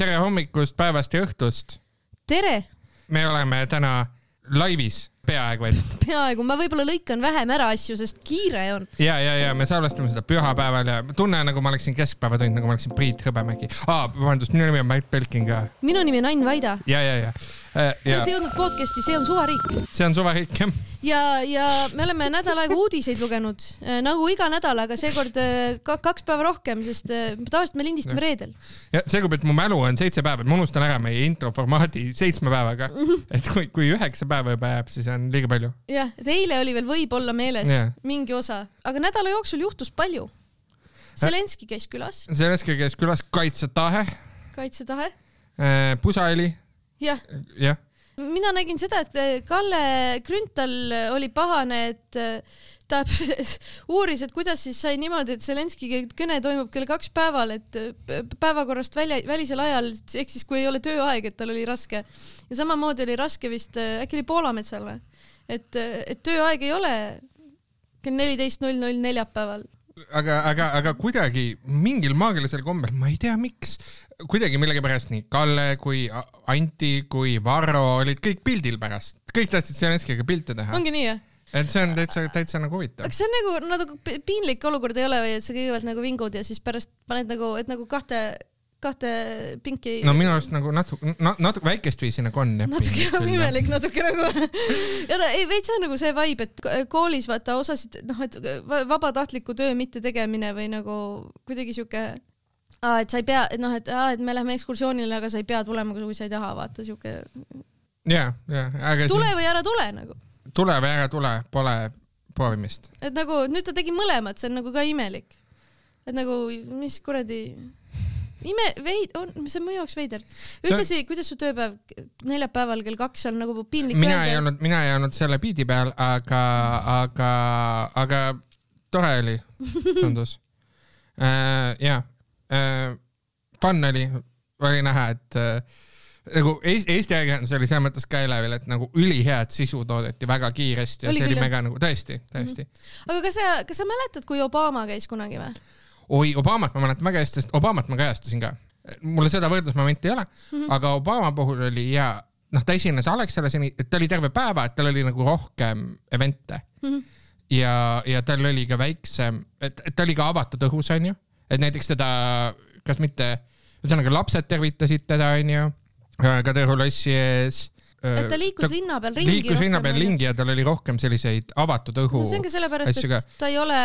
tere hommikust, päevast ja õhtust. tere, me oleme täna laivis, peaaegu et. peaaegu, ma võib-olla lõikan vähem ära asju, sest kiire on. ja, ja, ja me salvestame seda pühapäeval ja tunne nagu ma oleksin keskpäevatund, nagu ma oleksin Priit Hõbemägi ah,. vabandust, minu nimi on Märt Belkin ka. minu nimi on Ain Vaida. ja, ja, ja. Te ja olete jõudnud podcast'i See on suvariik see on suvariik jah. ja, ja me oleme nädal aega uudiseid lugenud äh, nagu iga nädal, aga seekord äh, ka, kaks päeva rohkem, sest äh, tavaliselt me lindistame reedel. ja seekord, et mu mälu on seitse päeva, et ma unustan ära meie intro formaadi seitsme päevaga. et kui, kui üheksa päeva juba jääb, siis on liiga palju. jah, et eile oli veel võib-olla meeles Jah. mingi osa, aga nädala jooksul juhtus palju. Zelenski käis külas, Zelenskõi käis külas kaitsetahe, kaitsetahe, pusaõli, jah jah. mina nägin seda, et äh, Kalle Grünthal oli pahane, et äh, ta uuris, et kuidas siis sai niimoodi, et Zelenski kõne toimub kell kaks päeval, et p- päevakorrast välja, välisel ajal, ehk siis kui ei ole tööaeg, et tal oli raske. ja samamoodi oli raske vist, äkki oli Poolametsal või? et, et tööaeg ei ole kell neliteist null null neljapäeval. aga, aga, aga kuidagi mingil maagilisel kombel, ma ei tea, miks, kuidagi millegipärast nii Kalle kui Anti kui Varro olid kõik pildil pärast, kõik tahtsid Zelenskiga pilte teha. ongi nii jah? et see on täitsa, täitsa nagu huvitav aga. see on nagu, pi- piinlik olukord ei ole või et sa kõigepealt nagu vingud ja siis pärast paned nagu, et nagu kahte, kahte pinki no minu arust nagu natuke, natuke väikest viisi nagu on. natuke nagu imelik, natuke nagu ja no ei veits on nagu see vibe, et ko- koolis vaata osasid noh, et va- vabatahtliku töö mittetegemine või nagu kuidagi sihuke aa, et sa ei pea, et noh, et aa, et me läheme ekskursioonile, aga sa ei pea tulema, kui sa ei taha, vaata sihuke ja, ja, aga tule või ära tule nagu, tule või ära tule, pole proovimist. et nagu nüüd ta tegi mõlemat, see on nagu ka imelik. et nagu mis kuradi ime, veid-, on, see on minu jaoks veider. See on- ühtlasi, kuidas su tööpäev neljapäeval kell kaks on nagu piinlik mina ei olnud, mina ei olnud selle biidi peal, aga, aga, aga tore oli, tundus äh,. ja äh,, fun oli, oli näha, et äh, nagu Eesti, Eesti ajakirjandus oli selles mõttes ka elevil, et nagu ülihead sisu toodeti väga kiiresti ja Oli see oli küll, jah. mega nagu tõesti, tõesti mm. -hmm. aga kas sa, kas sa mäletad, kui Obama käis kunagi või? oi, Obamat ma mäletan väga hästi, sest Obamat ma kajastasin ka. mulle seda võrdlusmomenti ei ole mm, -hmm. aga Obama puhul oli hea, noh, ta esines Alexelas, ta oli terve päeva, et tal oli nagu rohkem event'e Mm -hmm. ja, ja tal oli ka väiksem, et, et ta oli ka avatud õhus, onju, et näiteks teda, kas mitte, ühesõnaga lapsed tervitasid teda, onju, ka Tõru lossi ees. Et ta liikus ta linna peal ringi. liikus linna peal ringi ja tal oli rohkem selliseid avatud õhu no see on ka sellepärast, et ta ei ole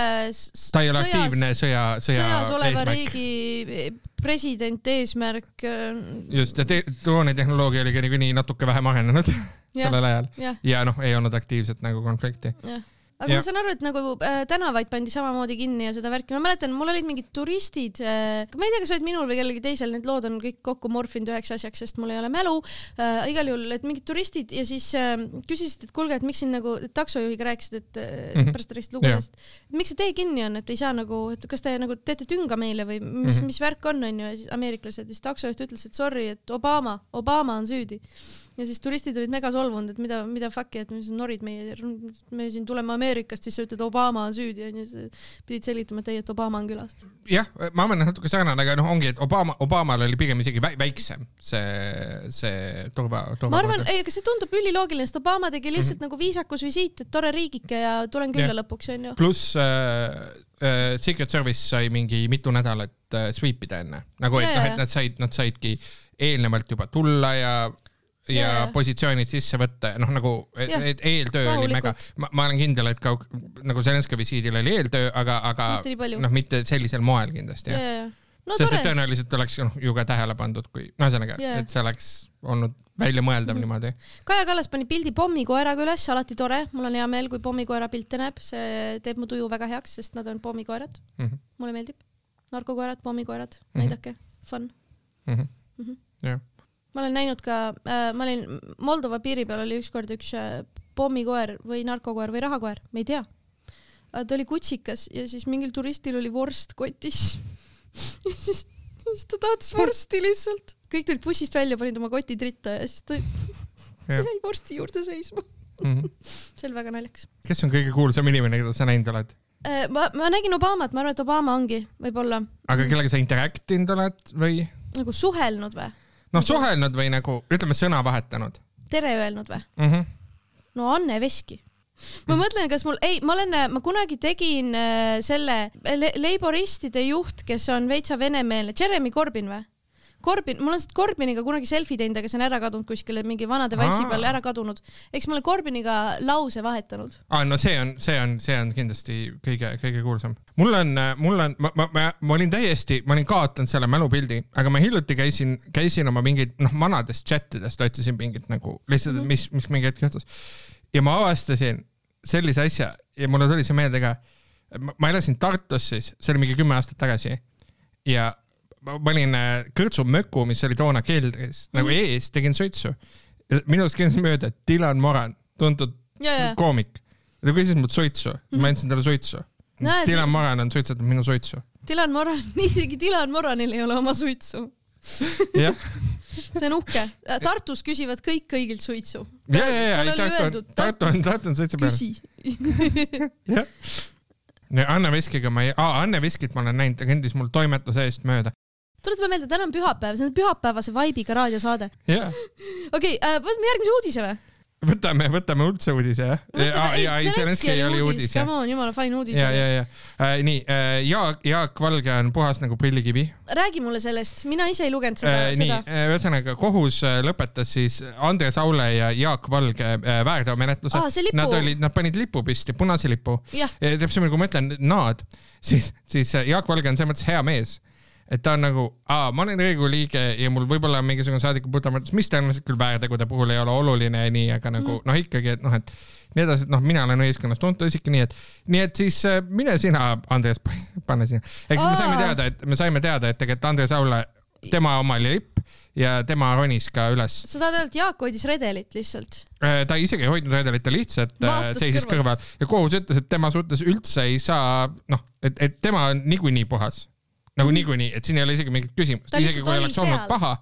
ta ei ole sõjas- aktiivne sõja, sõja sõjas oleva eesmärk. riigi president, eesmärk. just, ja te- droonitehnoloogia oli niikuinii natuke vähem arenenud sellel ajal jah, ja noh, ei olnud aktiivset nagu konflikti. jah aga Ja- ma saan aru, et nagu äh, tänavaid pandi samamoodi kinni ja seda värki, ma mäletan, mul olid mingid turistid äh,, ma ei tea, kas olid minul või kellelgi teisel, need lood on kõik kokku morfinud üheks asjaks, sest mul ei ole mälu äh,. igal juhul, et mingid turistid ja siis äh, küsisid, et kuulge, et miks siin nagu taksojuhiga rääkisid, et äh, mm -hmm. pärast Jah. eest, et miks see tee kinni on, et ei saa nagu, et kas te nagu teete tünga meile või mis mm. -hmm. mis värk on, onju, ja siis ameeriklased ja siis taksojuht ütles, et sorry, et Obama, Obama on süüdi ja siis turistid olid mega solvunud, et mida, mida fuck'i, et mis norid meie, me siin tuleme Ameerikast, siis sa ütled Obama on süüdi onju, siis pidid selgitama, et ei, et Obama on külas. jah, ma et natuke sarnane, aga noh, ongi, et Obama, Obamal oli pigem isegi vä väiksem see, see turva, turva. ma arvan, ei, aga see tundub üliloogiline, sest Obama tegi lihtsalt mm -hmm. nagu viisakusvisiit, et tore riigike ja tulen külla Jah. lõpuks onju. pluss äh, äh, Secret Service sai mingi mitu nädalat äh, sweep ida enne, nagu et Jaa, noh, et nad said, nad saidki eelnevalt juba tulla ja ja jaa. positsioonid sisse võtta, noh nagu et eeltöö oli mega, ma, olen kindel, et ka nagu Zelenskõi visiidil oli eeltöö, aga, aga noh, mitte sellisel moel kindlasti ja, jah. ja, ja. no sest et tõenäoliselt oleks noh, ju ka tähele pandud, kui no ühesõnaga Jaa. et see oleks olnud väljamõeldav mm -hmm. niimoodi. Kaja Kallas pani pildi pommikoeraga üles, alati tore, mul on hea meel, kui pommikoera pilte näeb, see teeb mu tuju väga heaks, sest nad on pommikoerad, Mm -hmm. mulle meeldib. narkokoerad, pommikoerad, Mhm. näidake, fun. Mm -hmm. Mhm. jah, ma olen näinud ka äh,, ma olin Moldova piiri peal oli ükskord üks äh, pommikoer või narkokoer või rahakoer, ma ei tea. ta oli kutsikas ja siis mingil turistil oli vorst kotis. ja siis, siis ta tahtis vorsti lihtsalt. kõik tulid bussist välja, panid oma kotid ritta ja siis ta jäi vorsti juurde seisma. mm -hmm. see oli väga naljakas. kes on kõige kuulsam inimene, keda sa näinud oled? Äh, ma, ma nägin Obamat, ma arvan, et Obama ongi võib-olla aga kellega sa interact inud oled või? nagu suhelnud või? noh, suhelnud või nagu ütleme, sõna vahetanud tere öelnud või? mm. -hmm. no Anne Veski. ma mõtlen, kas mul, ei, ma olen, ma kunagi tegin äh, selle le leiboristide juht, kes on veitsa venemeelne, Jeremy Corbyn või? Corbyn, mul on seda Corbyniga kunagi selfie teinud, aga see on ära kadunud kuskile mingi vanade vassi Aa. peal ära kadunud. eks ma olen Corbyniga lause vahetanud. ah,. no see on, see on, see on kindlasti kõige, kõige kuulsam. mul on, mul on, ma, ma, ma, ma olin täiesti, ma olin kaotanud selle mälupildi, aga ma hiljuti käisin, käisin oma mingit, noh, vanadest chatidest otsisin mingit nagu lihtsalt, et mis, mis mingi hetk juhtus. ja ma avastasin sellise asja ja mulle tuli see meelde ka. ma elasin Tartus siis, see oli mingi kümme aastat tagasi ja ma olin äh, Kõrtsu möku, mis oli toona keldris nagu ees, tegin suitsu. minust käis mööda Dylan Moran, tuntud ja, koomik. ta küsis mult suitsu, ma andsin talle suitsu. Näed, Dylan Moran on suitsetanud minu suitsu. Dylan Moran, isegi Dylan Moranil ei ole oma suitsu. jah, see on uhke. Tartus küsivad kõik kõigilt suitsu. ja, ja, ja, oli Tartu on Tartu on, Tartu on suitsu peal. küsi. jah. Anne Veskiga ma ei, Anne Veskit ma olen näinud, ta kõndis mul toimetuse eest mööda. Tuletame meelde, täna on pühapäev, see on pühapäevase vaibiga raadiosaade. okei okay,, võtame järgmise uudise või? võtame, võtame üldse uudise jah. Come on, jumala fine uudis. ja, ja, ja äh, nii äh,, Jaak, Jaak Valge on puhas nagu prillikivi räägi mulle sellest, mina ise ei lugenud seda äh,. nii seda., ühesõnaga kohus äh, lõpetas siis Andres Aule ja Jaak Valge äh, väärteomenetluse lipu. Nad olid, nad panid lipu püsti, punase lipu. täpselt nagu ma ütlen, nad, siis, siis äh, Jaak Valge on selles mõttes hea mees, et ta on nagu, aa, ma olen Riigikogu liige ja mul võib-olla on mingisugune saadiku putamõttes, mis tõenäoliselt küll väärtegude puhul ei ole oluline ja nii, aga nagu Mhm. noh, ikkagi, et noh, et nii edasi, et noh, mina olen ühiskonnas tuntud isik, nii et, nii et siis äh, mine sina, Andres, pane sinna. ehk siis me saime teada, et me saime teada, et tegelikult Andres Aule, tema oma oli lipp ja tema ronis ka üles. sa tahad öelda, et Jaak hoidis redelit lihtsalt? ta isegi ei hoidnud redelit, ta lihtsalt äh, Vaatas seisis kõrval ja kohus ütles, et tema suhtes üldse ei saa, noh, et, et tema on niikuinii puhas. Nagu niikuinii, et siin ei ole isegi mingit küsimust, isegi kui oleks olnud seal. paha,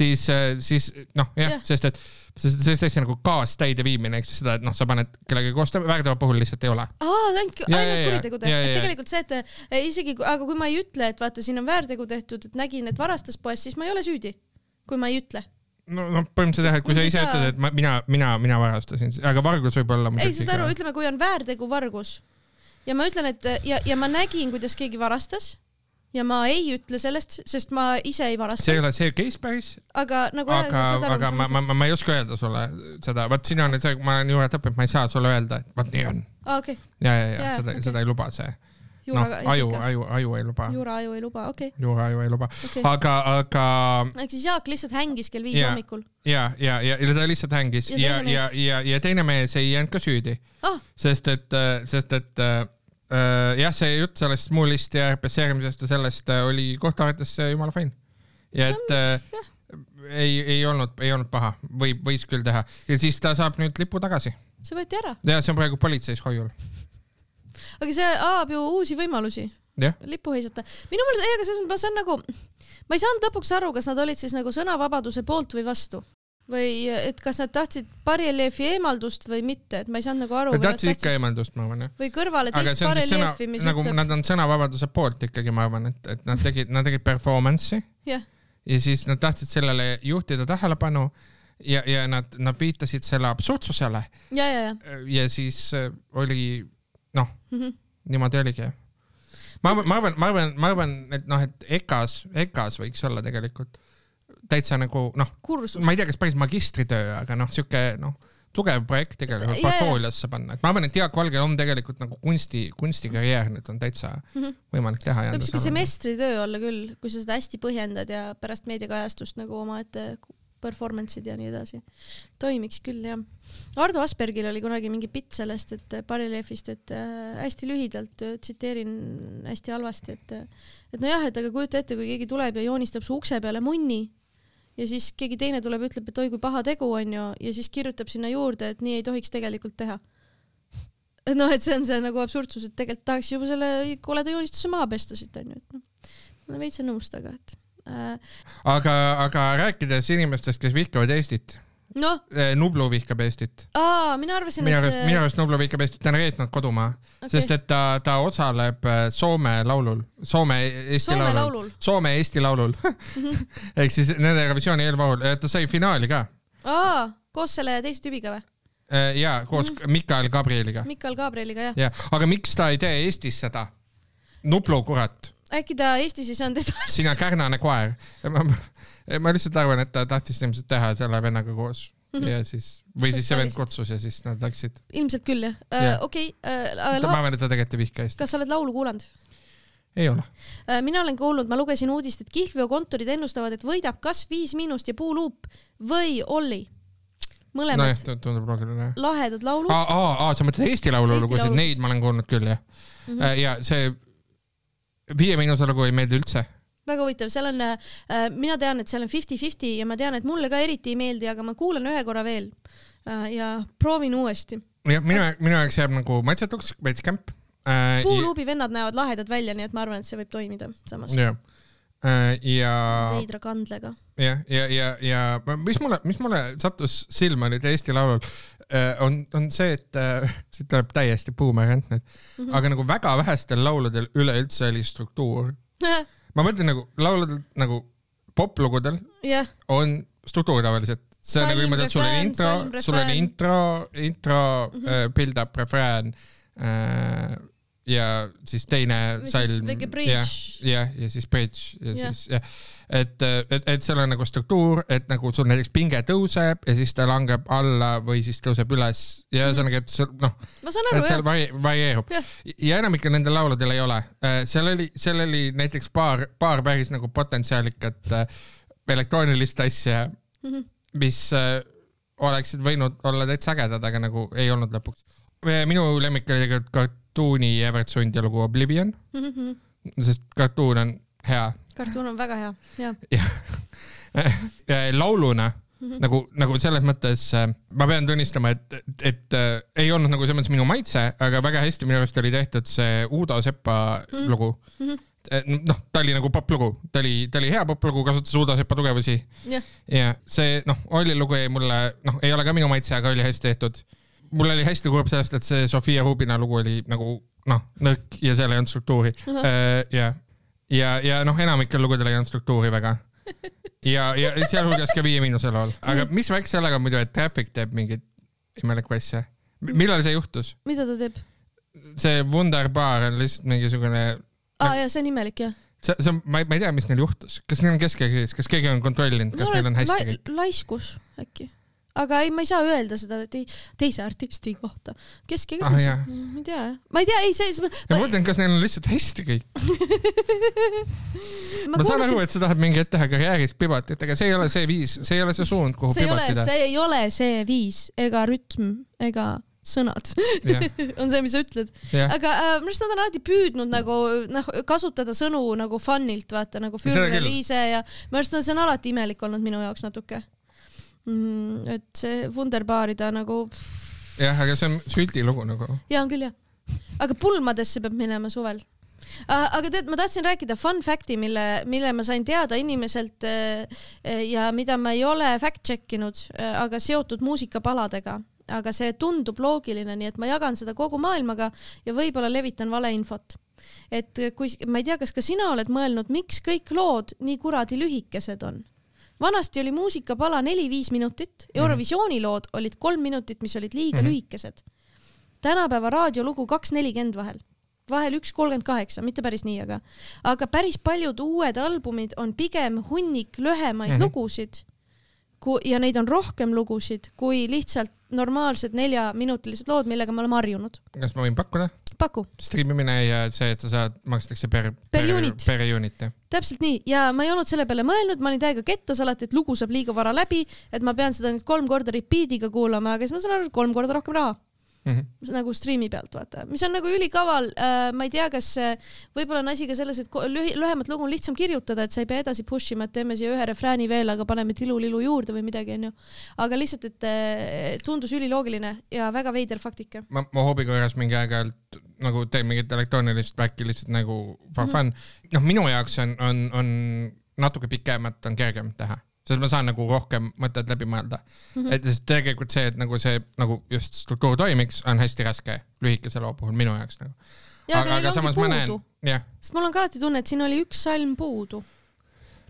siis, siis noh, jah ja., sest et sest sellist asja nagu kaastäideviimine, ehk siis seda, et noh, sa paned kellegagi koos, väärteo puhul lihtsalt ei ole. aa, ainult, ainult kuritegude. Ja. tegelikult see, et eh, isegi, aga kui ma ei ütle, et vaata, siin on väärtegu tehtud, et nägin, et varastas poest, siis ma ei ole süüdi. kui ma ei ütle. no, no põhimõtteliselt jah, et kui sa ise ütled, et ma, mina, mina, mina varastasin, aga vargus võib olla ei, saad aru, ütleme, kui on väärtegu vargus ja ma ütlen, et ja, ja ma nägin, kuidas keegi varastas ja ma ei ütle sellest, sest ma ise ei see ei varasta, ole see case päris, aga nagu aga, aga ma, ma, ma, ma ei oska öelda sulle seda, vot siin on nüüd see, ma olen juuret õppinud, ma ei saa sulle öelda, et vot nii on. aa, okei, ja, ja, ja Jaa, seda okei. seda ei luba see, noh juuraga, aju, aju, aju ei luba, juura aju ei luba, okei, juura aju ei luba, okei. aga, aga ehk siis Jaak lihtsalt hängis kell viis Jaa. hommikul. ja, ja, ja, ja ta lihtsalt hängis. Ja ja, ja, ja, ja teine mees ei jäänud ka süüdi, ah, sest et, sest et äh, äh, jah, see jutt sellest muulist ja represseerimisest ja sellest äh, oli kohtuarvates äh, jumala fine. ja See et äh, ei, ei olnud, ei olnud paha, võib, võis küll teha. Ja siis ta saab nüüd lipu tagasi. See võeti ära, ja see on praegu politseis hoiul. aga see avab ju uusi võimalusi. Lipu heisata. minu meelest, ei, aga selles mõttes ma saan nagu, ma ei saanud lõpuks aru, kas nad olid siis nagu sõnavabaduse poolt või vastu või et kas nad tahtsid bareljeefi eemaldust või mitte, et ma ei saanud nagu aru. ta tahtsid ikka eemaldust, ma arvan jah. või kõrvale teist bareljeefi, mis nagu ütleb, nad on sõnavabaduse poolt ikkagi, ma arvan, et, et nad tegid, nad tegid performance'i jah, ja siis nad tahtsid sellele juhtida tähelepanu ja, ja nad, nad viitasid selle absurdsusele ja, ja, ja ja siis äh, oli noh, mm. -hmm. niimoodi oligi. ma arvan, ma arvan, ma arvan, ma arvan, et noh, et EKA-s, EKA-s võiks olla tegelikult täitsa nagu noh, ma ei tea, kas päris magistritöö, aga noh, sihuke noh, tugev projekt tegelikult portfooliosse panna, et ma arvan, et Jaak Valgel on tegelikult nagu kunsti, kunstikarjäär nüüd on täitsa mm. -hmm. võimalik teha. võib siuke semestritöö olla küll, kui sa seda hästi põhjendad ja pärast meediakajastust nagu omaette performance'id ja nii edasi. toimiks küll jah. Ardo Aspergil oli kunagi mingi bitt sellest, et bareljeefist, et äh, hästi lühidalt äh, tsiteerin hästi halvasti, et äh, et nojah, et aga kujuta ette, kui keegi tuleb ja joonistab su ukse peale munni ja siis keegi teine tuleb ütleb, et oi kui paha tegu onju ja siis kirjutab sinna juurde, et nii ei tohiks tegelikult teha. noh, et see on see nagu absurdsus, et tegelikult tahaks juba selle koleda joonistuse maha pesta siit onju, et noh, ma olen veitsa nõus temaga, et äh, aga, aga rääkides inimestest, kes vihkavad Eestit, noh, Nublu vihkab Eestit. aa, mina arvasin, minu et arust, minu arust Nublu vihkab Eestit, ta on reetnud kodumaa okay., sest et ta, ta osaleb äh, Soome laulul, Soome Eesti Soome laulul, laulul. Soome Eesti laulul ehk siis nende Eurovisiooni eelvool, ta sai finaali ka aa, koos selle teise tüübiga või? Ja koos mm. Mikael Gabrieliga Mikal Gabrieliga, jah. ja, aga miks ta ei tee Eestis seda? Nublu kurat, äkki ta Eestis ei saanud edasi? sina kärnane koer. ma, ma lihtsalt arvan, et ta tahtis ilmselt teha selle vennaga koos mm -hmm. ja siis või siis see vend kutsus ja siis nad läksid. ilmselt küll, jah Jah. uh,. okei okay, ma uh,, arvan, et ta tegelikult ei vihka Eestit. kas sa oled laulu kuulanud? ei ole. Mina olen kuulnud, ma lugesin uudist, et kihlveokontorid ennustavad, et võidab kas Viis Miinust ja Puuluup või Olli. mõlemad no,, tundub loogiline. lahedad laulud. aa, aa, aa, sa mõtled Eesti Laulu lugusid, neid ma olen kuulnud küll jah mm. -hmm. ja see Viie Miinuse lugu ei meeldi üldse. väga huvitav, seal on äh,, mina tean, et seal on fifty-fifty ja ma tean, et mulle ka eriti ei meeldi, aga ma kuulan ühe korra veel äh, ja proovin uuesti. jah, minu, minu jaoks jääb nagu matsetuks, veits kämp äh,. Puuluubi vennad näevad lahedad välja, nii et ma arvan, et see võib toimida samas. jah äh,, ja veidra kandlega. jah, ja, ja, ja ma- mis mulle, mis mulle sattus silma nüüd Eesti Laulul äh, on, on see, et äh, siit tuleb täiesti buumerant nüüd mm. -hmm. aga nagu väga vähestel lauludel üleüldse oli struktuur. ma mõtlen nagu lauludel nagu poplugudel jah, on struktuur tavaliselt. see on nagu niimoodi, et sul on intro sul on intro, intro mm. -hmm. build-up, refrään äh, ja siis teine salm. jah, jah, ja siis bridge ja Jah. siis jah, et, et, et seal on nagu struktuur, et nagu sul näiteks pinge tõuseb ja siis ta langeb alla või siis tõuseb üles ja ühesõnaga, et sul noh, ma saan aru jah. vari- varieerub Jah. ja enamikel nendel lauludel ei ole. seal oli, seal oli näiteks paar, paar päris nagu potentsiaalikat äh, elektroonilist asja, Mhm. mis äh, oleksid võinud olla täitsa ägedad, aga nagu ei olnud lõpuks. minu lemmik oli tegelikult kartuuni Evert Sundi lugu Oblivion, sest kartuun on hea kartuun on väga hea, jah. ja lauluna mm -hmm. nagu, nagu selles mõttes äh, ma pean tunnistama, et, et, et äh, ei olnud nagu selles mõttes minu maitse, aga väga hästi minu arust oli tehtud see Uudo Sepa mm -hmm. lugu mm. -hmm. noh, ta oli nagu poplugu, ta oli, ta oli hea poplugu, kasutas Uudo Sepa tugevusi jah, ja see noh, Olli lugu jäi mulle, noh, ei ole ka minu maitse, aga oli hästi tehtud. Mul oli hästi kurb sellest, et see Sofia Rubina lugu oli nagu noh, nõrk ja seal ei olnud struktuuri uh,. ja, ja, ja noh, enamikel lugudel ei olnud struktuuri väga. ja, ja sealhulgas ka Viie Miinuse lool, aga mis värk sellega muidu, et Traffic teeb mingit imelikku asja? millal see juhtus? mida ta teeb? see Wunderbar on lihtsalt mingisugune, aa jaa, see on imelik jah. see, see on, ma ei, ma ei tea, mis neil juhtus, kas neil on keskekriis, kas keegi on kontrollinud, kas neil on hästi kõik? laiskus äkki, aga ei, ma ei saa öelda seda tei, teise artisti kohta. kes keegi Ah, jah. ma ei tea ma ei tea, ei see, ma mõtlen, kas neil on lihtsalt hästi kõik. ma ma saan kuulasin aru, et sa tahad mingi hetk teha karjääris pivotit, aga see ei ole see viis, see ei ole see suund, kuhu see pivotida. see ei ole see viis ega rütm ega sõnad on see, mis sa ütled. aga äh, minu arust nad on alati püüdnud nagu noh, kasutada sõnu nagu fun'ilt vaata nagu küll. Liise ja minu arust see on alati imelik olnud minu jaoks natuke. Et see Wunderbaari ta nagu, jah, aga see on süldi lugu nagu. jaa on küll jah, aga pulmadesse peab minema suvel. aga tead, ma tahtsin rääkida fun fact'i, mille, mille ma sain teada inimeselt äh, ja mida ma ei ole fact check inud, aga seotud muusikapaladega, aga see tundub loogiline, nii et ma jagan seda kogu maailmaga ja võib-olla levitan valeinfot. et kui, ma ei tea, kas ka sina oled mõelnud, miks kõik lood nii kuradi lühikesed on? Vanasti oli muusikapala neli-viis minutit, Eurovisiooni lood olid kolm minutit, mis olid liiga mm Mhm. -hmm. lühikesed. tänapäeva raadiolugu kaks nelikümmend vahel, vahel üks kolmkümmend kaheksa, mitte päris nii, aga, aga päris paljud uued albumid on pigem hunnik lühemaid mm Mhm. -hmm. lugusid. ja neid on rohkem lugusid kui lihtsalt normaalsed neljaminutilised lood, millega me oleme harjunud. kas ma võin pakkuda? paku, striimimine ja see, et sa saad, makstakse per, Per unit. per unit jah. Täpselt nii. Ja ma ei olnud selle peale mõelnud, ma olin täiega kettas alati, et lugu saab liiga vara läbi, et ma pean seda nüüd kolm korda repeat'iga kuulama, aga siis ma saan aru, et kolm korda rohkem raha Mhm. nagu striimi pealt vaata, mis on nagu ülikaval äh,, ma ei tea, kas võib-olla on asi ka selles, et lühi-, lühemat lugu on lihtsam kirjutada, et sa ei pea edasi push ima, et teeme siia ühe refrääni veel, aga paneme tilu-lilu juurde või midagi onju. aga lihtsalt, et äh, tundus üliloogiline ja väga veider faktika. ma, ma hoobi korras mingi aeg-ajalt nagu teen mingit elektroonilist back'i lihtsalt nagu for Mhm. fun. noh, minu jaoks on, on, on natuke pikemat on kergem teha. Sest ma saan nagu rohkem mõtted läbi mõelda mm. -hmm. et sest tegelikult see, et nagu see nagu just struktuur toimiks, on hästi raske lühikese loo puhul minu jaoks nagu. ja aga, aga samas ma näen, jah, sest mul on ka alati tunne, et siin oli üks salm puudu.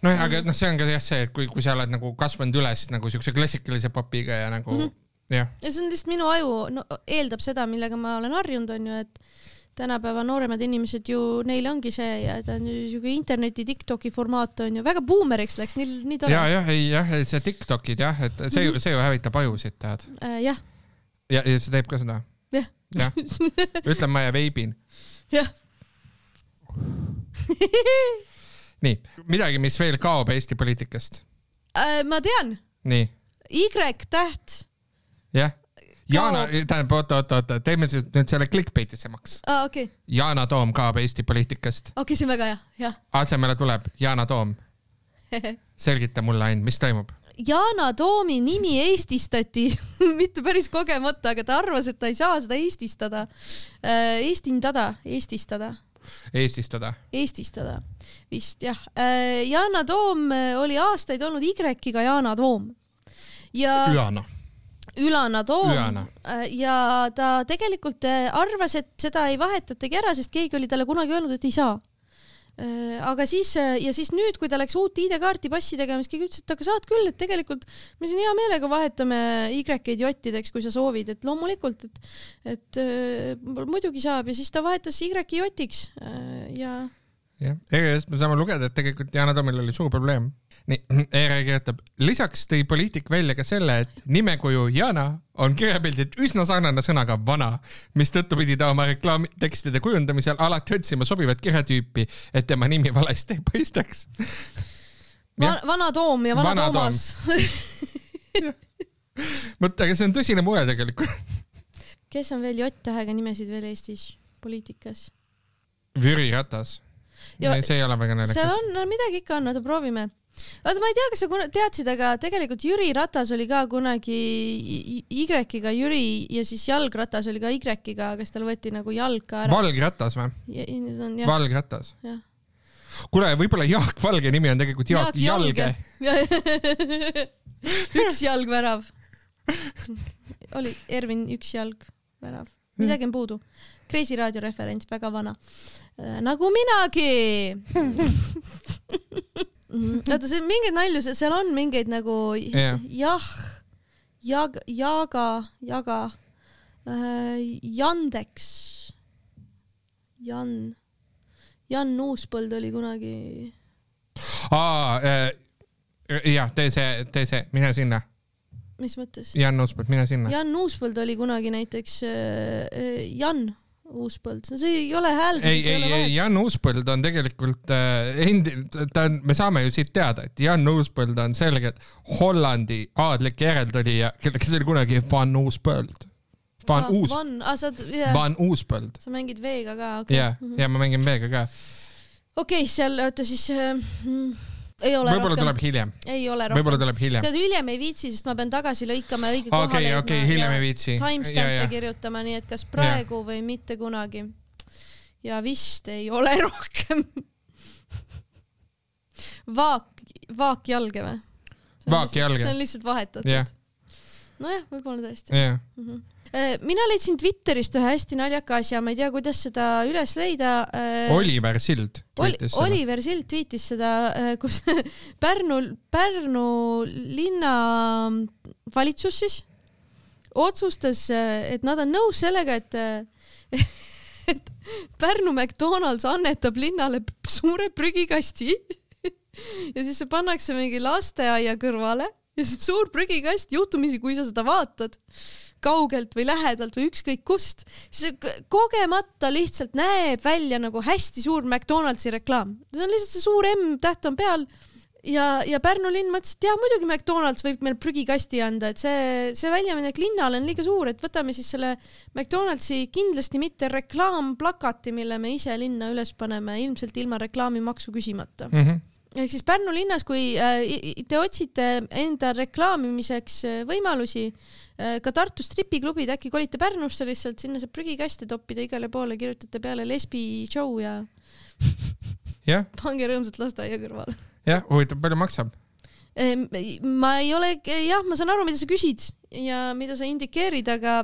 nojah, aga noh, see on ka jah see, et kui, kui sa oled nagu kasvanud üles nagu siukse klassikalise popiga ja nagu mm. -hmm. jah, ja see on lihtsalt minu aju no, eeldab seda, millega ma olen harjunud, onju, et tänapäeva nooremad inimesed ju, neil ongi see ja ta on ju siuke interneti Tiktoki formaat onju, väga buumeriks läks, nii, nii tore. ja, jah, ei jah, see Tiktokid jah, et see Mhm. ju, see ju hävitab ajusid, tead. äh, jah, ja, ja see teeb ka seda. jah, jah, ütlen ma ja veibin. jah. nii, midagi, mis veel kaob Eesti poliitikast. Äh, ma tean, nii, Y-täht jah. Yana Kaob., tähendab, oota, oota, oota, teeme nüüd selle clickbaitisemaks. aa, okei, Yana Toom kaob Eesti poliitikast. okei, see on väga hea, jah. asemele tuleb Yana Toom. selgita mulle ainult, mis toimub. Yana Toomi nimi eestistati, mitte päris kogemata, aga ta arvas, et ta ei saa seda eestistada. Eestindada, eestistada, Eestistada. eestistada vist jah. Yana Toom äh, oli aastaid olnud Y-iga Yana Toom ja Üana. Ülana Toom. Äh, ja ta tegelikult äh, arvas, et seda ei vahetatagi ära, sest keegi oli talle kunagi öelnud, et ei saa. aga siis ja siis nüüd, kui ta läks uut ID-kaarti passi tegema, siis keegi ütles, et aga saad küll, et tegelikult me siin hea meelega vahetame Y-id J-ideks, kui sa soovid, et loomulikult, et et äh, muidugi saab ja siis ta vahetas Y-i J-iks äh, ja jah, ERR-ist me saame lugeda, et tegelikult Yana Toomil oli suur probleem. ERR kirjutab, lisaks tõi poliitik välja ka selle, et nimekuju Yana on kirjapildilt üsna sarnane sõnaga vana, mistõttu pidi ta oma reklaamitekstide kujundamisel alati otsima sobivat kirjatüüpi, et tema nimi valesti ei paistaks. Va vana Toom ja vana Vana Toom. Toomas. vot, aga see on tõsine mure tegelikult. kes on veel J-tähega nimesid veel Eestis poliitikas? Jüri Ratas. See ei ole väga seal naljakas. on, no midagi ikka on, oota proovime. oota, ma ei tea, kas sa teadsid, aga tegelikult Jüri Ratas oli ka kunagi Y-iga Jüri ja siis jalgratas oli ka Y-iga, kas tal võeti nagu jalg ka ära. Valgratas või? Valgratas. kuule, võib-olla Jaak Valge nimi on tegelikult Jaak Jalge. üks jalg värav. oli Ervin üks jalg värav, midagi on puudu. Kreisi raadio referents, väga vana. nagu minagi oota, see mingeid nalju, seal on mingeid nagu Jah. jah, jag-, jaga, jaga, Jandeks, Jan, Jan Uuspõld oli kunagi, aa äh,, jah, tee see, tee see, mine sinna. mis mõttes? Jan Uuspõld, mine sinna. Jan Uuspõld oli kunagi näiteks äh, Jan Uuspõld, see ei ole hääldus, ei, ei, ei, Jan Uuspõld on tegelikult äh, endi-, ta on, me saame ju siit teada, et Jan Uuspõld on selgelt Hollandi aadlik järeltulija, kelle, kes oli kunagi Van Uuspõld. Van Uus, Van, aa sa, jah, Van Uuspõld. sa mängid V-ga ka, okei ja, ja ma mängin V-ga ka. okei, seal, oota siis äh,, mm, ole võib-olla tuleb, hiljem, ei ole võib-olla tuleb hiljem. tead, hiljem ei viitsi, sest ma pean tagasi lõikama õige okei, kohale. okei, hiljem ei viitsi. timestamp'e kirjutama, nii et kas praegu või mitte kunagi. ja vist ei ole rohkem. vaak, vaakjalge või? Vaakjalge. see on lihtsalt vahetatud Jah.. nojah, võib-olla tõesti. jah, mina leidsin Twitterist ühe hästi naljaka asja, ma ei tea, kuidas seda üles leida. Oliver Sild tweetis selle. Oliver Sild tweetis seda, kus Pärnu, Pärnu linna valitsus siis otsustas, et nad on nõus sellega, et, et Pärnu McDonalds annetab linnale suure prügikasti ja siis see pannakse mingi lasteaia kõrvale ja see suur prügikast, juhtumisi kui sa seda vaatad kaugelt või lähedalt või ükskõik kust, siis kogemata lihtsalt näeb välja nagu hästi suur McDonaldsi reklaam. see on lihtsalt see suur M-täht on peal ja, ja Pärnu linn mõtles, et jaa, muidugi McDonalds võib meil prügikasti anda, et see, see väljaminek linnale on liiga suur, et võtame siis selle McDonaldsi kindlasti mitte reklaamplakati, mille me ise linna üles paneme, ilmselt ilma reklaamimaksu küsimata Mhm. ehk siis Pärnu linnas, kui äh, te otsite enda reklaamimiseks äh, võimalusi, ka Tartu stripiklubid, äkki kolite Pärnusse lihtsalt, sinna saab prügikaste toppida igale poole, kirjutate peale lesbi show ja jah, pange rõõmsalt lasteaia kõrvale. jah, huvitav, palju maksab? Ma ei ole, jah, ma saan aru, mida sa küsid ja mida sa indikeerid, aga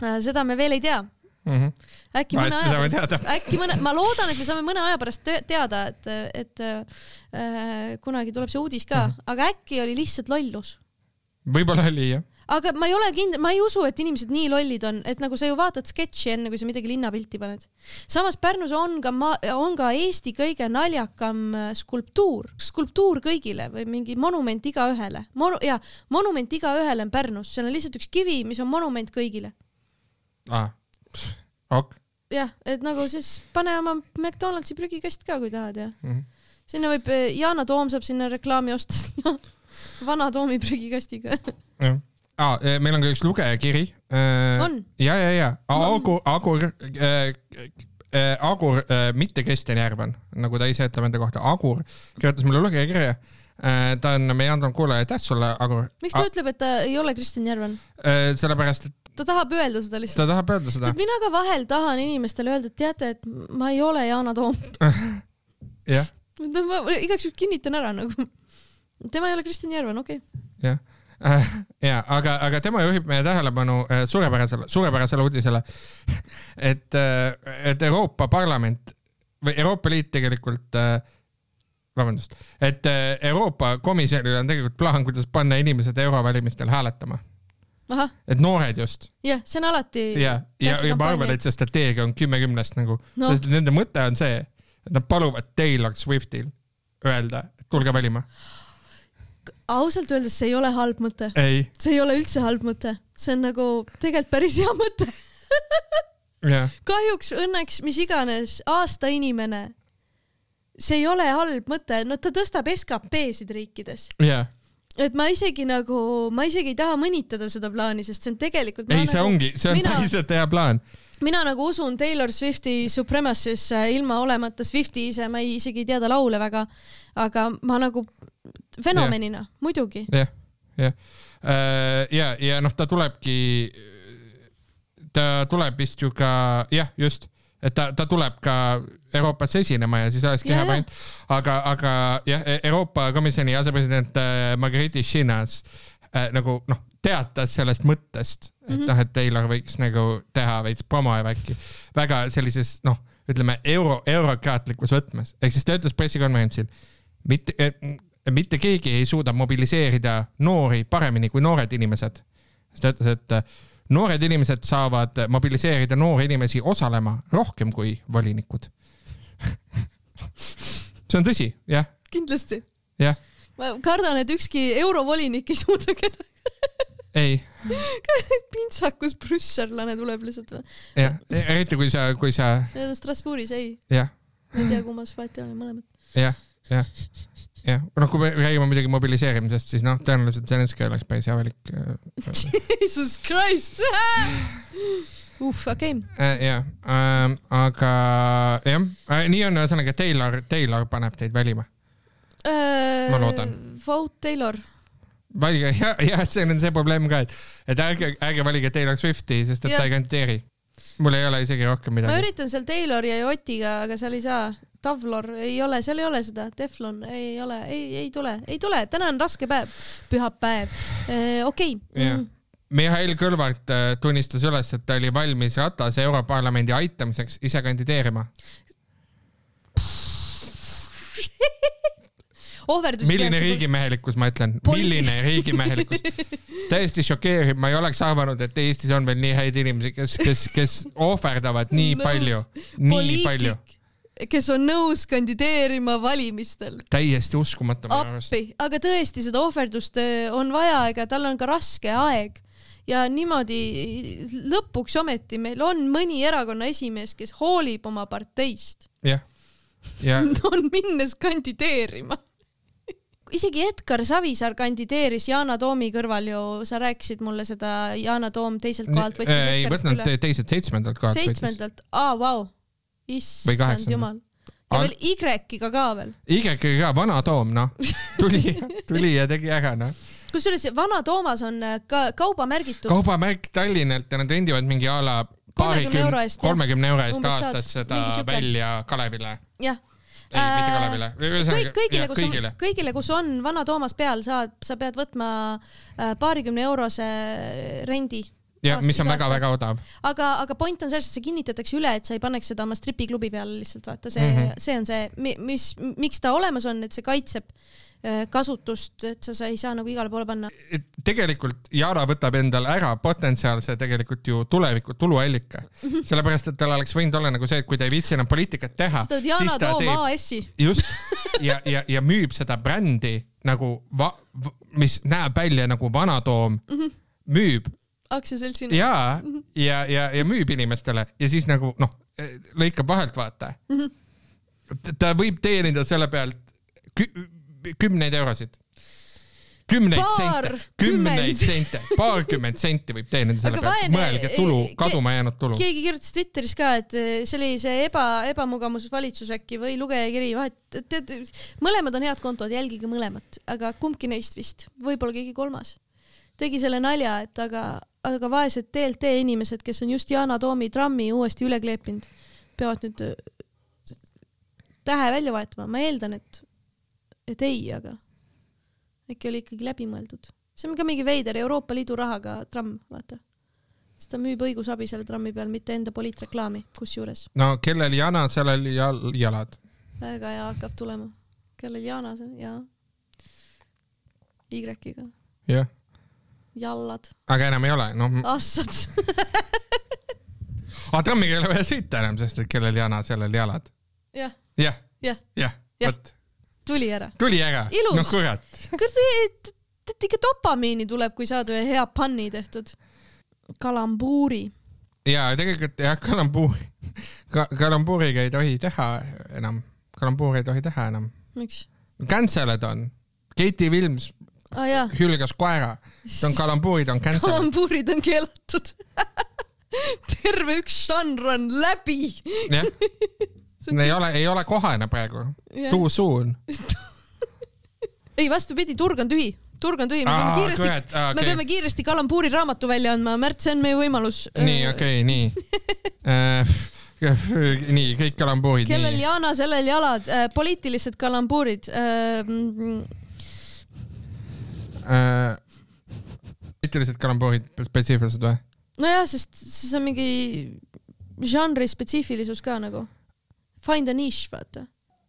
äh, seda me veel ei tea. mm. -hmm. äkki Ma mõne aja pärast äkki mõne, ma loodan, et me saame mõne aja pärast teada, et, et äh, kunagi tuleb see uudis ka, Mhm. aga äkki oli lihtsalt lollus. võib-olla oli jah. Aga ma ei ole kindel, ma ei usu, et inimesed nii lollid on, et nagu sa ju vaatad sketši enne, kui sa midagi linnapilti paned. samas Pärnus on ka ma, on ka Eesti kõige naljakam äh, skulptuur, skulptuur kõigile või mingi monument igaühele Monu,. ja monument igaühele on Pärnus, seal on lihtsalt üks kivi, mis on monument kõigile. aa, ok. jah, et nagu siis pane oma McDonaldsi prügikast ka, kui tahad ja Mhm. sinna võib, Yana Toom saab sinna reklaami osta vana Toomi prügikastiga. jah. aa, meil on ka üks lugejakiri. On? ja, ja, ja Agur, Agur äh,, äh, Agur äh,, mitte Kristjan Järvan, nagu ta ise ütleb enda kohta, Agur kirjutas mulle lugejakirja äh,. ta on meie andnud kuulaja, aitäh sulle, Agur. miks ta ütleb, et ta ei ole Kristjan Järvan? äh,? sellepärast, et ta tahab öelda seda lihtsalt. ta tahab öelda seda mina ka vahel tahan inimestele öelda, et teate, et ma ei ole Yana Toom. jah, ma igaks juhuks kinnitan ära nagu. tema ei ole Kristjan Järvan, okei okay.. jah. Ja aga, aga tema juhib meie tähelepanu äh, suurepärasele, suurepärasele uudisele, et, et Euroopa Parlament või Euroopa Liit tegelikult, vabandust, et äh, Euroopa Komisjonil on tegelikult plaan, kuidas panna inimesed eurovalimistel hääletama, et noored just jah, see on alati. ja, ja, ja ma arvan, et see strateegia on kümme kümnest nagu no., sest nende mõte on see, et nad paluvad Taylor Swiftil öelda, et tulge valima. Ausalt öeldes see ei ole halb mõte, see ei ole üldse halb mõte, see on nagu tegelikult päris hea mõte. jah, kahjuks, õnneks, mis iganes, aasta inimene, see ei ole halb mõte, no ta tõstab SKP-sid riikides, jah. Et ma isegi nagu, ma isegi ei taha mõnitada seda plaani, sest see on tegelikult. ei, see ongi, see on mina- päriselt hea plaan. mina nagu usun Taylor Swifti Supremacy'sse ilma olemata. Swifti ise, ma ei, isegi ei tea ta laule väga, aga ma nagu fenomenina, muidugi. jah, jah. ja, ja noh, ta tulebki, ta tuleb vist ju ka, jah, just, et ta, ta tuleb ka Euroopasse esinema ja siis olekski hea Jaa, point. aga, aga jah, Euroopa Komisjoni asepresident äh, Margrethe Šinas äh, nagu noh, teatas sellest mõttest, et mm. -hmm. noh, et Taylor võiks nagu teha veits promo ja värki väga sellises noh, ütleme euro, eurokraatlikus võtmes, ehk siis ta ütles pressikonverentsil, mitte, mitte keegi ei suuda mobiliseerida noori paremini kui noored inimesed. siis ta ütles, et äh, noored inimesed saavad mobiliseerida noori inimesi osalema rohkem kui volinikud. see on tõsi, jah, kindlasti. jah, ma kardan, et ükski eurovolinik ei suuda kedagi. ei, pintsakus brüsselane tuleb lihtsalt või? jah, eriti kui sa, kui sa, Strasbourgis, ei, jah, ma ei tea, kummas vahet ei ole, mõlemad. jah, jah, jah, noh, kui me räägime muidugi mobiliseerimisest, siis noh, tõenäoliselt Zelenskõi oleks päris hea valik. Jesus Christ uh, okei okay.. jah, aga jah, nii on ühesõnaga Taylor, Taylor paneb teid valima. Ma loodan.. Äh, Vote Taylor. valige ja, ja see on see probleem ka, et, et ärge, ärge valige Taylor Swifti, sest et Jah. ta ei kandideeri. mul ei ole isegi rohkem ma midagi. üritan seal Taylori ja Jotiga, aga seal ei saa. Tavlor ei ole, seal ei ole seda, Teflon ei ole, ei, ei tule, ei tule, täna on raske päev, pühapäev. okei Jah. Mm. Mihhail Kõlvart äh, tunnistas üles, et ta oli valmis Ratase Europarlamendi aitamiseks ise kandideerima. ohverdus. milline? riigimehelikkus, ma ütlen, milline riigimehelikkus. täiesti šokeeriv, ma ei oleks arvanud, et Eestis on veel nii häid inimesi, kes, kes, kes ohverdavad nii palju, nii palju. Kes on nõus kandideerima valimistel. täiesti uskumatu minu arust. aga tõesti seda ohverdust eh, on vaja, ega tal on ka raske aeg ja niimoodi lõpuks ometi meil on mõni erakonna esimees, kes hoolib oma parteist, jah, ja on minnes kandideerima. isegi Edgar Savisaar kandideeris Yana Toomi kõrval ju, sa rääkisid mulle seda, Yana Toom teiselt kohalt võttis ei võtnud teised seitsmendalt kohalt. seitsmendalt, aa, vau, issand jumal. ja Al- veel Y-ga ka veel. Y-ga ka, vana Toom, noh, tuli, tuli ja tegi ära, noh. kusjuures Vana Toomas on äh, ka kaubamärgitud. kaubamärk Tallinnalt ja nad rendivad mingi a la 30 euro eest, jah. kolmekümne euro eest aastas seda välja Kalevile. jah, ei äh,, mitte Kalevile. kõik, kõigile, kus kõigile. on, kõigile, kus on Vana Toomas peal, saad, sa pead võtma äh, paarikümne eurose rendi ja mis on väga-väga odav. aga, aga point on selles, et see kinnitatakse üle, et sa ei paneks seda oma stripiklubi peale lihtsalt vaata, see mm, -hmm. see on see, mis, miks ta olemas on, et see kaitseb äh, kasutust, et sa, sa ei saa nagu igale poole panna. tegelikult Yara võtab endale ära potentsiaalse tegelikult ju tuleviku tuluallika -hmm. sellepärast et tal oleks võinud olla nagu see, et kui ta ei viitsi enam poliitikat teha, siis ta teeb AS-i. just ja, ja, ja müüb seda brändi nagu mis näeb välja nagu Vanatoom mm, -hmm. müüb aktsiaseltsina. ja, ja, ja, ja müüb inimestele ja siis nagu noh, lõikab vahelt, vaata mm. -hmm. ta võib teenida selle pealt kü kümneid eurosid kümneid Paar, sente, kümneid sente, paarkümmend senti võib teenida selle pealt, mõelge tulu, kaduma jäänud tulu. keegi kirjutas Twitteris ka, et see oli see eba, ebamugavusvalitsus äkki või lugejakiri, vahet, tead, mõlemad on head kontod, jälgige mõlemat, aga kumbki neist vist, võib-olla keegi kolmas tegi selle nalja, et aga, aga vaesed DLT inimesed, kes on just Yana Toomi trammi uuesti üle kleepinud, peavad nüüd äh, tähe välja vahetama, ma eeldan, et, et ei, aga äkki oli ikkagi läbimõeldud. see on ka mingi veider Euroopa Liidu rahaga tramm, vaata. siis ta müüb õigusabi selle trammi peal, mitte enda poliitreklaami, kusjuures. no kellel jana, sellel jal, jalad. väga hea hakkab tulema. kellel jana, see, jaa. Y-iga. jah jallad. aga enam ei ole, noh. assad aga trammiga ei ole vaja sõita enam, sest et kellel jana, sellel jalad. jah. jah. jah. jah, vot. tuli ära. tuli ära. noh, kurat. kas te, tead ikka dopamiini tuleb, kui saad ühe hea panni tehtud? kalambuuri. ja tegelikult jah, kalambuuri Ka, kalambuuriga ei tohi teha enam, kalambuuri ei tohi teha enam. miks? Canceled on. Katie Wilms ah, hülgas koera. see on kalambuurid on cancel. kalambuurid on keelatud terve üks žanr on läbi. jah, ei ole, ei ole kohane praegu. Too soon ei, vastupidi, turg on tühi, turg on tühi, me peame kiiresti, okay. me peame kiiresti kalambuuri raamatu välja andma, Märt, see on meie võimalus. nii, okei okay,, nii uh, nii, kõik kalambuurid. kellel nii. Jana, sellel jalad äh,, poliitilised kalambuurid äh, äh,. kalambuurid spetsiifilised või? nojah, sest siis on mingi žanri spetsiifilisus ka nagu. Find a niche, vaata.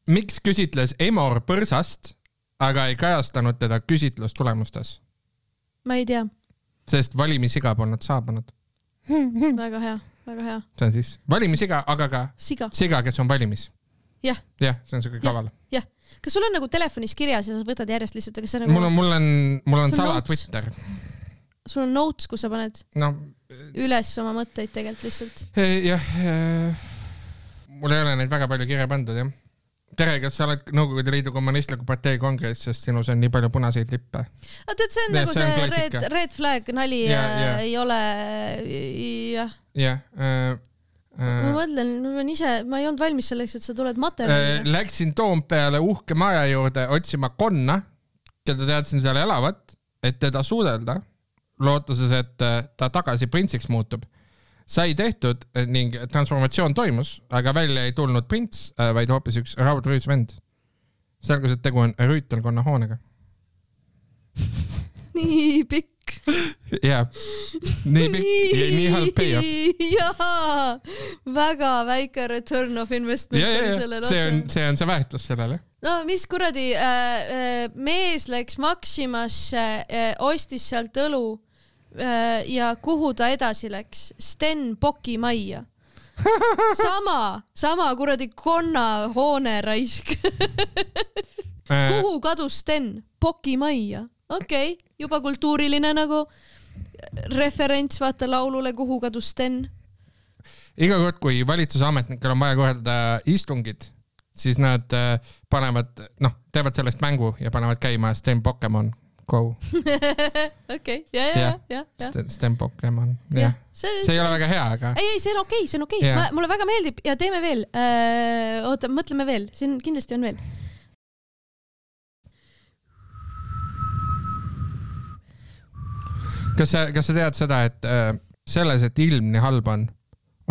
miks küsitles Emor põrsast, aga ei kajastanud teda küsitlustulemustes? ma ei tea. sest valimisiga polnud saabunud väga hea, väga hea. see on siis valimisiga, aga ka siga, siga, kes on valimis. jah. jah, see on siuke kaval. jah kas sul on nagu telefonis kirjas ja sa võtad järjest lihtsalt, aga see nagu. mul on, mul on, mul on sala Twitter. sul on notes, kus sa paned no, üles oma mõtteid tegelikult lihtsalt? jah, mul ei ole neid väga palju kirja pandud jah. tere, kas sa oled Nõukogude Liidu Kommunistliku Partei kongress, sest sinus on nii palju punaseid lippe? aga tead, see on ja, nagu see, see red, red flag nali ja, ja. ei ole, jah. jah äh, ma äh, mõtlen, ma pean ise, ma ei olnud valmis selleks, et sa tuled materjaliga. Äh, läksin Toompeale uhke maja juurde otsima konna, keda teadsin seal elavat, et teda suudelda, lootuses, et äh, ta tagasi printsiks muutub. sai tehtud ning transformatsioon toimus, aga välja ei tulnud prints, vaid hoopis üks raudrüüs vend. selgus, et tegu on rüütelkonna hoonega nii pikk jah, nii pikk ja nii halb payoff. jaa, väga väike return of investment oli sellel. see on, see on see väärtus sellele. no mis kuradi äh,, äh, mees läks Maximasse äh,, ostis sealt õlu äh, ja kuhu ta edasi läks? Stenbocki majja sama, sama kuradi konna hoone raisk äh. kuhu kadus Sten? Boki majja okei okay,, juba kultuuriline nagu referents, vaata laulule Kuhu kadus Sten. iga kord, kui valitsuse ametnikel on vaja korraldada istungid, siis nad äh, panevad, noh, teevad sellest mängu ja panevad käima Sten Pokemon Go. okei, ja, ja, ja, ja. Sten Pokemon, jah. see ei ole väga hea, aga. ei, ei, see on okei okay,, see on okei okay., mulle väga meeldib ja teeme veel äh,. oota, mõtleme veel, siin kindlasti on veel kas sa, kas sa tead seda, et äh, selles, et ilm nii halb on,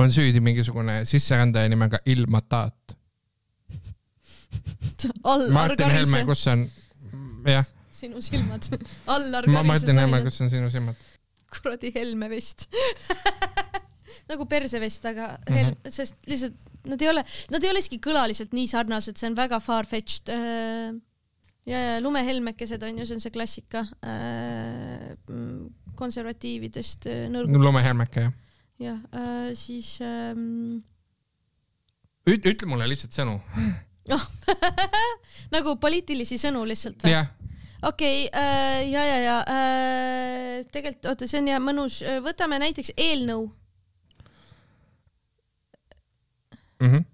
on süüdi mingisugune sisserändaja nimega Ilmataat Martin Helme, kus on, jah, sinu silmad, all ma argarise Martin Helme, kus on sinu silmad. kuradi Helme vest. nagu persevest, aga Mhm. Hel-, sest lihtsalt nad ei ole, nad ei ole isegi kõlaliselt nii sarnased, see on väga far-fetched. ja, ja lumehelmekesed on ju, see on see klassika äh, mm, konservatiividest äh, nõrgu lumehelmeke, jah. jah, siis ähm, ütle, ütle mulle lihtsalt sõnu. nagu poliitilisi sõnu lihtsalt või? okei okay, äh,, ja, ja, ja äh, tegelikult oota, see on ja mõnus, võtame näiteks eelnõu, Mhm.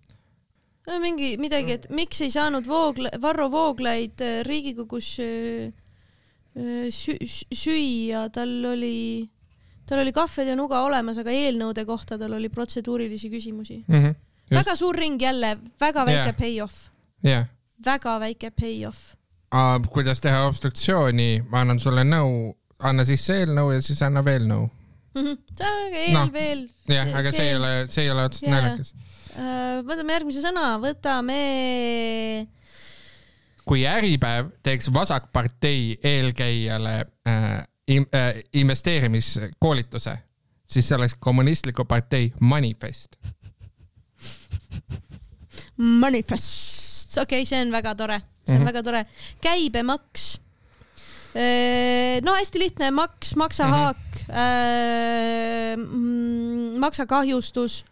Mingi midagi, et miks ei saanud Voogla-, Varro Vooglaid äh, Riigikogus äh, äh, sü- sü- süüa, tal oli, tal oli kahved ja nuga olemas, aga eelnõude kohta tal oli protseduurilisi küsimusi. Mhm. Just. väga suur ring jälle, väga väike yeah. payoff, jah. väga väike payoff. kuidas teha obstruktsiooni, ma annan sulle nõu, anna sisse eelnõu ja siis anna veel see on eel no, veel. jah, aga see ei ole, see ei ole otseselt Jaa. naljakas. Äh, võtame järgmise sõna, võtame kui Äripäev teeks Vasakpartei eelkäijale äh, im, äh, investeerimiskoolituse, siis see oleks kommunistliku partei manifest. manifest, okei okay,, see on väga tore, see on mm. -hmm. väga tore. käibemaks. No hästi lihtne, maks, maksahaak mm, -hmm. maksakahjustus,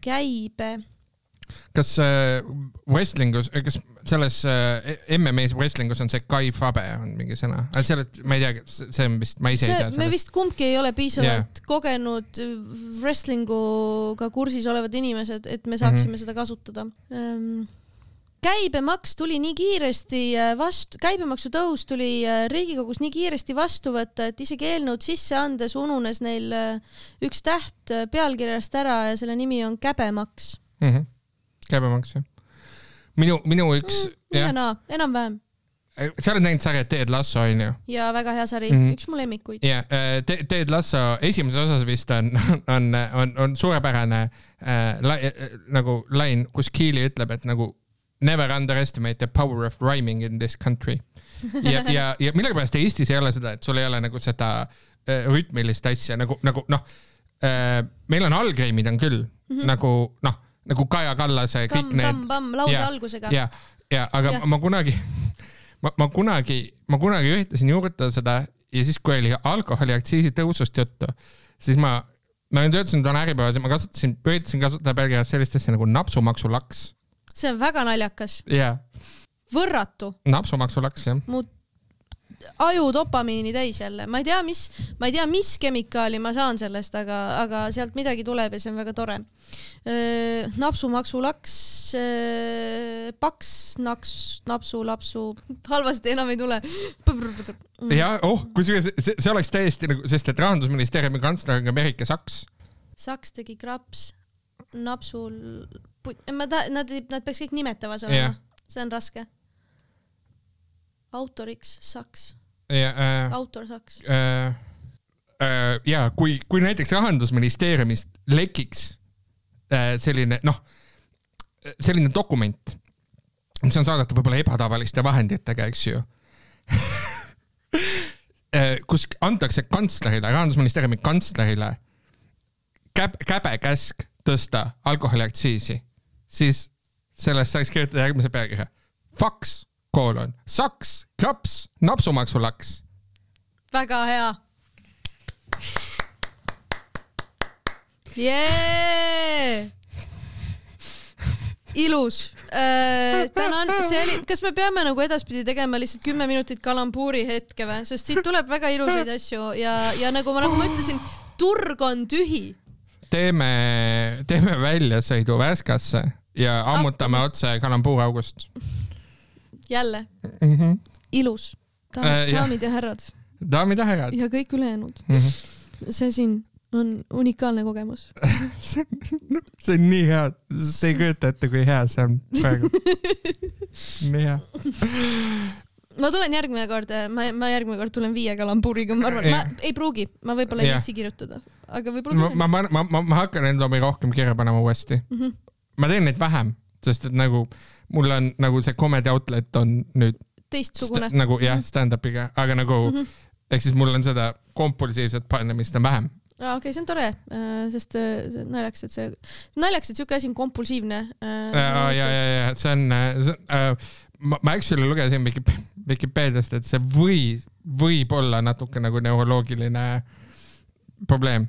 käibe. kas äh, wrestlingus, kas selles äh, MM-is wrestlingus on see Kai Fabe on mingi sõna, sellest ma ei tea, see on vist, ma ise ei see tea, me vist kumbki ei ole piisavalt yeah. kogenud wrestlinguga kursis olevad inimesed, et me saaksime mm -hmm. seda kasutada ähm,. Käibemaks tuli nii kiiresti äh, vastu, käibemaksu tõus tuli äh, Riigikogus nii kiiresti vastu võtta, et isegi eelnõud sisse andes ununes neil äh, üks täht äh, pealkirjast ära ja selle nimi on käbemaks. mm. -hmm. käibemaks jah. minu, minu üks Mm, jah, naa, enam-vähem sa oled näinud sarja Ted Lasso onju? ja väga hea sari mm, -hmm. üks mu lemmikuid. ja Ted Ted Lasso esimeses osas vist on, on, on, on suurepärane äh, la, äh, nagu lain, kus Keely ütleb, et nagu never underestimate the power of rhyming in this country. ja, ja, ja millegipärast Eestis ei ole seda, et sul ei ole nagu seda äh, rütmilist asja nagu, nagu noh äh,, meil on allgame'id on küll mm -hmm. nagu noh, nagu Kaja Kallase kõik kamm, need kamm, kamm, lause Jaa, algusega. ja, ja aga ja. ma kunagi, ma, ma kunagi, ma kunagi üritasin juurutada seda ja siis, kui oli alkoholiaktsiisi tõusust juttu, siis ma, ma nüüd töötasin toona Äripäevas ja ma kasutasin, üritasin kasutada pealkirjas sellist asja nagu napsumaksulaks. See on väga naljakas, jaa, võrratu napsumaksulaks jah. mu aju dopamiini täis jälle, ma ei tea, mis, ma ei tea, mis kemikaali ma saan sellest, aga, aga sealt midagi tuleb ja see on väga tore. napsumaksulaks, paks, naks, napsu, lapsu, halvasti enam ei tule. ja oh, kusjuures see, see oleks täiesti nagu, sest et rahandusministeeriumi kantsler on ka Merike Saks. saks tegi kraps, napsul, ma ta-, nad, nad peaks kõik nimetamas Jah. olema, see on raske. autoriks Saks, ja äh, autor Saks. äh, äh, ja kui, kui näiteks rahandusministeeriumist lekiks äh, selline noh, selline dokument, mis on saadetud võib-olla ebatavaliste vahenditega, eks ju äh, kus antakse kantslerile, rahandusministeeriumi kantslerile käb, käbe käsk tõsta alkoholiaktsiisi, siis sellest saaks kirjutada järgmise pealkirja. Faks, koolon, saks, kraps, napsumaksulaks väga hea. Yeah! ilus äh,. tänan, see oli, kas me peame nagu edaspidi tegema lihtsalt kümme minutit kalambuuri hetke või, sest siit tuleb väga ilusaid asju ja, ja nagu ma, nagu ma ütlesin, turg on tühi. teeme, teeme väljasõidu Värskasse ja ammutame otse kalambuuraugust jälle mm. -hmm. ilus, Äh, jah. daamid ja härrad daamid ja härrad ja kõik ülejäänud, mm. -hmm. see siin on unikaalne kogemus. see on nii hea, te ei kujuta ette, kui hea see on praegu. nii hea. ma tulen järgmine kord, ma, ma järgmine kord tulen viie kalambuuriga, ma arvan, ma ei pruugi, ma võib-olla ei viitsi kirjutada, aga võib-olla ma, ma, ma, ma, ma hakkan enda omi rohkem kirja panema uuesti. mm. -hmm. Ma teen neid vähem, sest et nagu mul on nagu see comedy outlet on nüüd teistsugune nagu jah, stand-up'iga, aga nagu mm Mhm. -hmm. ehk siis mul on seda kompulsiivset panemist on vähem. aa, okei, see on tore, sest äh, see on naljakas, et see, naljakas, et siuke asi on kompulsiivne. äh, ja, ja, ja, ja see on, äh,, ma, ma actually lugesin Vikipeediast, et see või, võib olla natuke nagu neuroloogiline probleem.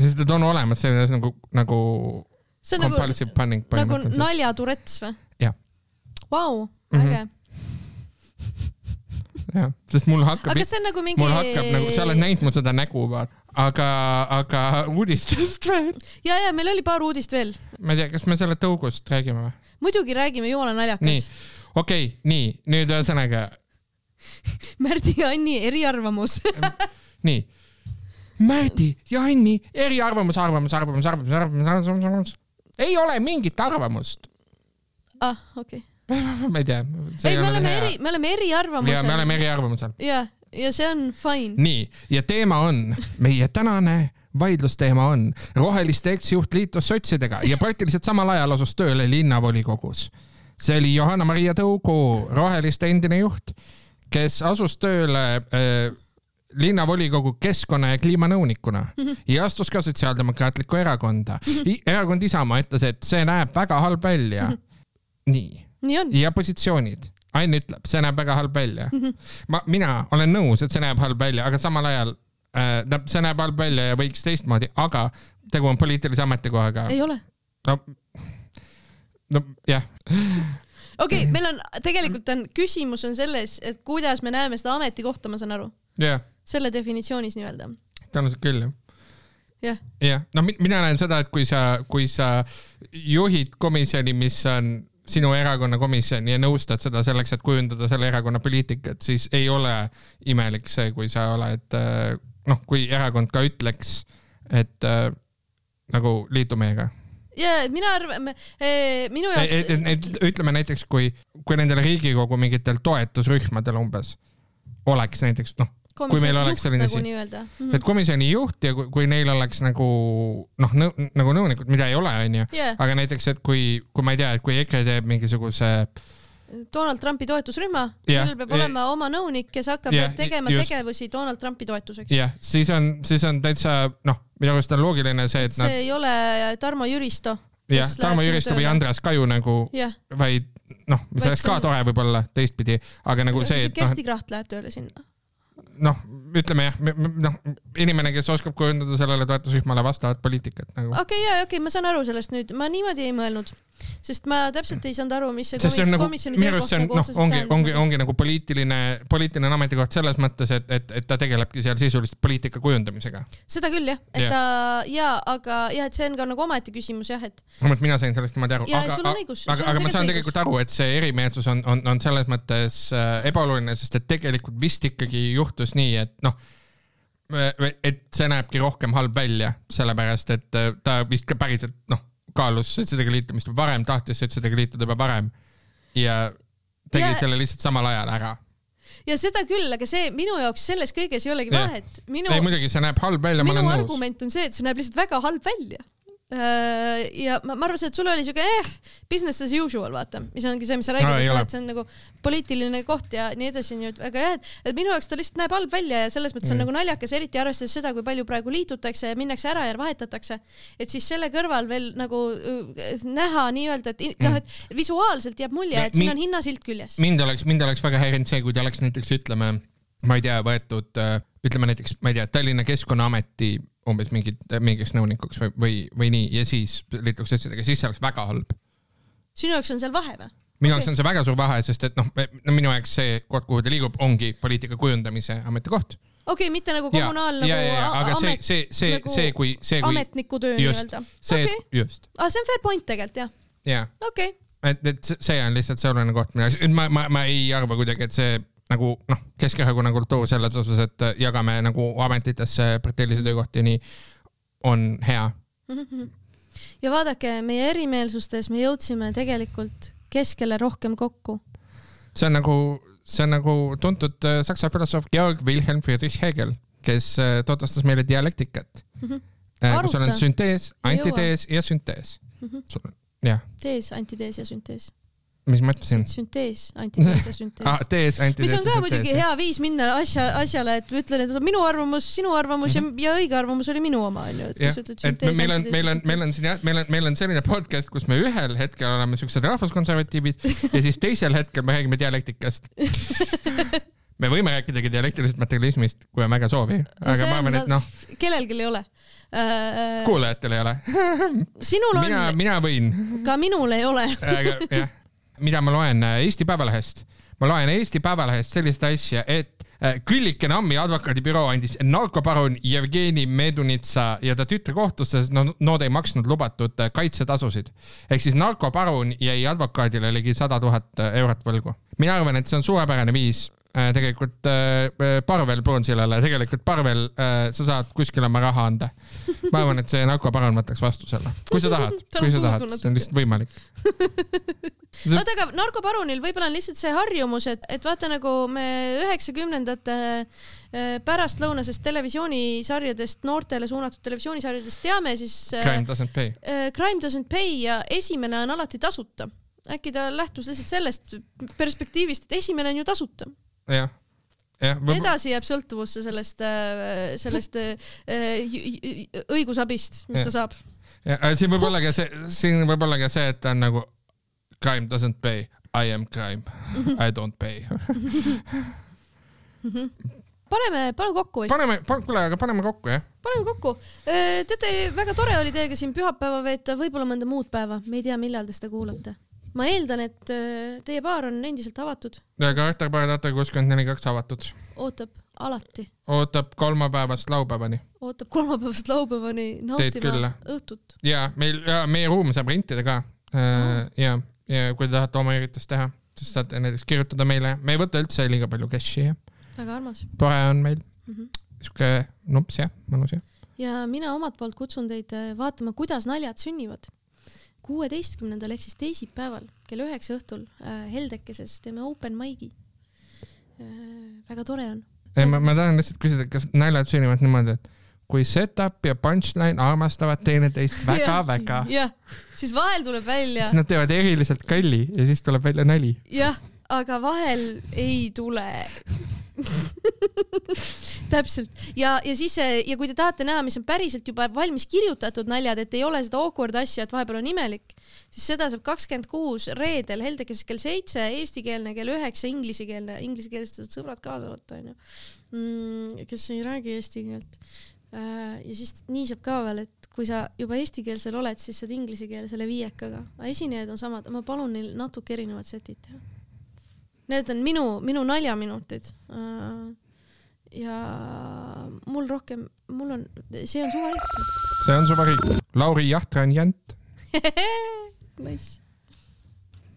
sest et on olemas selline nagu, nagu see on nagu, compulsive nagu põhimõtteliselt. naljaturets või? Jah. Vau, Mhm. äge. jah, sest mul hakkab aga, see on nagu mingi. mul hakkab nagu, sa oled näinud mu seda nägu, vaata. aga, aga uudistest veel. ja, ja meil oli paar uudist veel. ma ei tea, kas me selle tõugust räägime või? muidugi räägime, jumala nii naljakas., okei okay,, nii, nüüd ühesõnaga, Märdi ja Anni eriarvamus. nii. Märdi ja Anni eriarvamus, arvamus, arvamus, arvamus, arvamus, arvamus, arvamus. Ei ole mingit arvamust. ah, okei okay. ma ei tea. ei, me oleme eri, me oleme eriarvamusel. ja me oleme eriarvamusel. ja, ja see on fine. nii, ja teema on, meie tänane vaidlusteema on roheliste eksjuht liitus sotsidega ja praktiliselt samal ajal asus tööle linnavolikogus. see oli Johanna-Maria Tõugu, roheliste endine juht, kes asus tööle äh, linnavolikogu keskkonna ja kliimanõunikuna ja astus ka Sotsiaaldemokraatlikku Erakonda. erakond Isamaa ütles, et see näeb väga halb välja. nii nii ja positsioonid. Ain ütleb, see näeb väga halb välja. ma, mina olen nõus, et see näeb halb välja, aga samal ajal äh, see näeb halb välja ja võiks teistmoodi, aga tegu on poliitilise ametikohaga. ei ole. no, no jah, okei okay,, meil on, tegelikult on, küsimus on selles, et kuidas me näeme seda ametikohta, ma saan aru. jah, selle definitsioonis nii-öelda. tõenäoliselt küll jah jah, jah, no mi- mina näen seda, et kui sa, kui sa juhid komisjoni, mis on sinu erakonna komisjon ja nõustad seda selleks, et kujundada selle erakonna poliitikat, siis ei ole imelik see, kui sa oled äh, noh, kui erakond ka ütleks, et äh, nagu liitu meiega. ja mina arvan, minu jaoks, ütleme näiteks, kui, kui nendel Riigikogu mingitel toetusrühmadel umbes oleks näiteks noh, kui meil oleks selline nagu asi- mm. et komisjoni juht ja kui, kui neil oleks nagu noh, nagu nõunikud, mida ei ole, onju, yeah.. aga näiteks, et kui, kui ma ei tea, et kui EKRE teeb mingisuguse, Donald Trumpi toetusrühma yeah., peab ja- olema oma nõunik, kes hakkab yeah, tegema just. tegevusi Donald Trumpi toetuseks. jah, siis on, siis on täitsa noh, minu arust on loogiline see, et see nad ei ole Tarmo Jüristo. jah, Tarmo Jüristo või. Andres Kaju nagu, jah, vaid noh, Vaid oleks see ka tore võib-olla teistpidi, aga nagu see, et noh, Kersti Kracht läheb tööle sinna. noh, ütleme jah, noh, inimene, kes oskab kujundada sellele toetusrühmale vastavat poliitikat nagu. okei okay,, jaa, okei okay,, ma saan aru sellest nüüd, ma niimoodi ei mõelnud, sest ma täpselt ei saanud aru, mis see nagu, komisjoni minu arust see on nagu noh, ongi, ongi, ongi nagu poliitiline, poliitiline ametikoht selles mõttes, et, et, et ta tegelebki seal sisuliselt poliitika kujundamisega. seda küll jah, et Jah. ta ja, aga jah, et see on ka nagu omaette küsimus jah, et vähemalt mina sain sellest niimoodi aru. Ja aga, aga, on aga ma saan tegelikult aru, et see erimeelsus on, on, on selles mõttes äh, ebaoluline, sest et tegelikult vist ikkagi juhtus nii, et noh, et see näebki rohkem halb välja, sellepärast et äh, ta vist ka päriselt noh, kaalus sotsidega liitumist varem, tahtis sotsidega liituda juba varem ja tegi Ja- selle lihtsalt samal ajal ära. ja seda küll, aga see minu jaoks selles kõiges ei olegi vahet. minu ei, muidugi see näeb halb välja, ma minu olen nõus. argument on see, et see näeb lihtsalt väga halb välja. Ja ma, ma arvasin, et sul oli siuke eh, business as usual, vaata, mis ongi see, mis sa räägid no,, ole. et see on nagu poliitiline koht ja nii edasi, nii et väga jah, et, minu jaoks ta lihtsalt näeb halb välja ja selles mõttes on Mm. nagu naljakas, eriti arvestades seda, kui palju praegu liitutakse ja minnakse ära ja vahetatakse. et siis selle kõrval veel nagu äh, näha nii-öelda, et noh, et visuaalselt jääb mulje, et siin on hinnasilt küljes. mind oleks, mind oleks väga häirinud see, kui ta oleks näiteks ütleme, ma ei tea, võetud, ütleme näiteks, ma ei tea, Tallinna Keskkonnaameti umbes mingit, mingiks nõunikuks või, või, või nii ja siis liituks sotsidega, siis see oleks väga halb. sinu jaoks on seal vahe või? minu jaoks on see väga suur vahe, sest et noh, no minu jaoks see koht, kuhu ta liigub, ongi poliitika kujundamise ametikoht. okei okay,, mitte nagu kommunaal ja, nagu aga see, amet, see, see nagu, see, kui, see, kui ametniku töö nii-öelda., see okei, just, aa, see on fair point tegelikult jah, ja okei okay.. et, et see- see on lihtsalt see oluline koht, mille, ma, ma, ma ei arva kuidagi, et see nagu noh, Keskerakonna kultuur selles osas, et jagame nagu ametitesse parteilisi töökohti, nii on hea. ja vaadake, meie erimeelsustes me jõudsime tegelikult keskele rohkem kokku. see on nagu, see on nagu tuntud äh, saksa filosoof Georg Wilhelm Friedrich Hegel, kes äh, tutvustas meile dialektikat. kus sul on Aruta. süntees, Ei antitees ja süntees. Sul on jah, tees, antitees ja süntees. Mis ma ütlesin? süntees, antitees ja süntees ah,. tees, anti mis on ka muidugi hea viis minna asja, asjale, et ütlen, et minu arvamus, sinu arvamus mm -hmm. ja, ja õige arvamus oli minu oma, onju, et kui Mhm. sa ütled, süntees, meil on, meil on, meil on siin jah, meil on, meil on selline podcast, kus me ühel hetkel oleme siuksed rahvuskonservatiivid ja siis teisel hetkel me räägime dialektikast. me võime rääkidagi dialektilisest materialismist, kui on väga soovi, aga see ma arvan, et noh, kellelgi ei ole äh,. kuulajatel ei ole. sinul on mina, mina võin, ka minul ei ole. aga jah, mida ma loen äh, Eesti Päevalehest, ma loen Eesti Päevalehest sellist asja, et äh, Küllike Nammi advokaadibüroo andis narkoparun Jevgeni Medunitsa ja ta tütre kohtusse, sest no, nad ei maksnud lubatud äh, kaitsetasusid. ehk siis narkoparun jäi advokaadile ligi sada tuhat eurot võlgu. mina arvan, et see on suurepärane viis tegelikult äh, Parvel Pruunsillale, tegelikult Parvel äh,, sa saad kuskile oma raha anda. ma arvan, et see narkoparun võtaks vastu selle, kui sa tahad, kui sa tahad, see on lihtsalt võimalik. vaata, aga narkoparunil võib-olla on lihtsalt see harjumus, et, et vaata nagu me üheksakümnendate äh, pärastlõunasest televisioonisarjadest, noortele suunatud televisioonisarjadest teame, siis äh, Crime doesn't pay. äh, Crime doesn't pay ja esimene on alati tasuta. äkki ta lähtus lihtsalt sellest perspektiivist, et esimene on ju tasuta. jah, jah, edasi jääb sõltuvusse sellest, sellest äh, ju- ju- õigusabist, mis Jah. ta saab. siin võib olla ka see, siin võib olla ka see, et ta on nagu crime doesn't pay, I am crime, I don't pay. paneme, paneme kokku vist. paneme, kuule, aga paneme kokku jah. paneme kokku. teate, väga tore oli teiega siin pühapäeva veeta, võib-olla mõnda muud päeva, me ei tea, millal te seda kuulate. Ma eeldan, et öö, teie baar on endiselt avatud, Carter Bar Data kuuskümmend neli kaks avatud, ootab alati, ootab kolmapäevast laupäevani ootab kolmapäevast laupäevani nautima õhtut. ja meil ja meie ruum saab rentida ka. ja, ja kui te tahate oma üritust teha, siis saate näiteks kirjutada meile, me ei võta üldse liiga palju cash'i väga armas tore on meil mm. -hmm. siuke nups jah, mõnus jah. ja mina omalt poolt kutsun teid öö, vaatama, kuidas naljad sünnivad. Kuueteistkümnendal ehk siis teisipäeval kell üheksa õhtul äh, Heldekeses teeme open mic'i äh,. väga tore on. ei, ma, ma tahan lihtsalt küsida, kas naljad sünnivad niimoodi, et kui setup ja punchline armastavad teineteist väga-väga, jah, siis vahel tuleb välja siis nad teevad eriliselt kalli ja siis tuleb välja nali. jah, aga vahel ei tule. täpselt ja, ja siis ja kui te tahate näha, mis on päriselt juba valmis kirjutatud naljad, et ei ole seda awkward asja, et vahepeal on imelik, siis seda saab kakskümmend kuus reedel Heldekeses kell seitse, eestikeelne kell üheksa, inglisekeelne, inglisekeelsed sõbrad kaasa võtta onju mm,, kes ei räägi eesti keelt. ja siis nii saab ka veel, et kui sa juba eestikeelsel oled, siis saad inglisekeelsele viiekaga, aga esinejad on samad, ma palun neil natuke erinevad setid teha. Need on minu, minu naljaminutid. ja mul rohkem, mul on, see on suvariik. see on su variant. Lauri Jahtran Jant. Nice.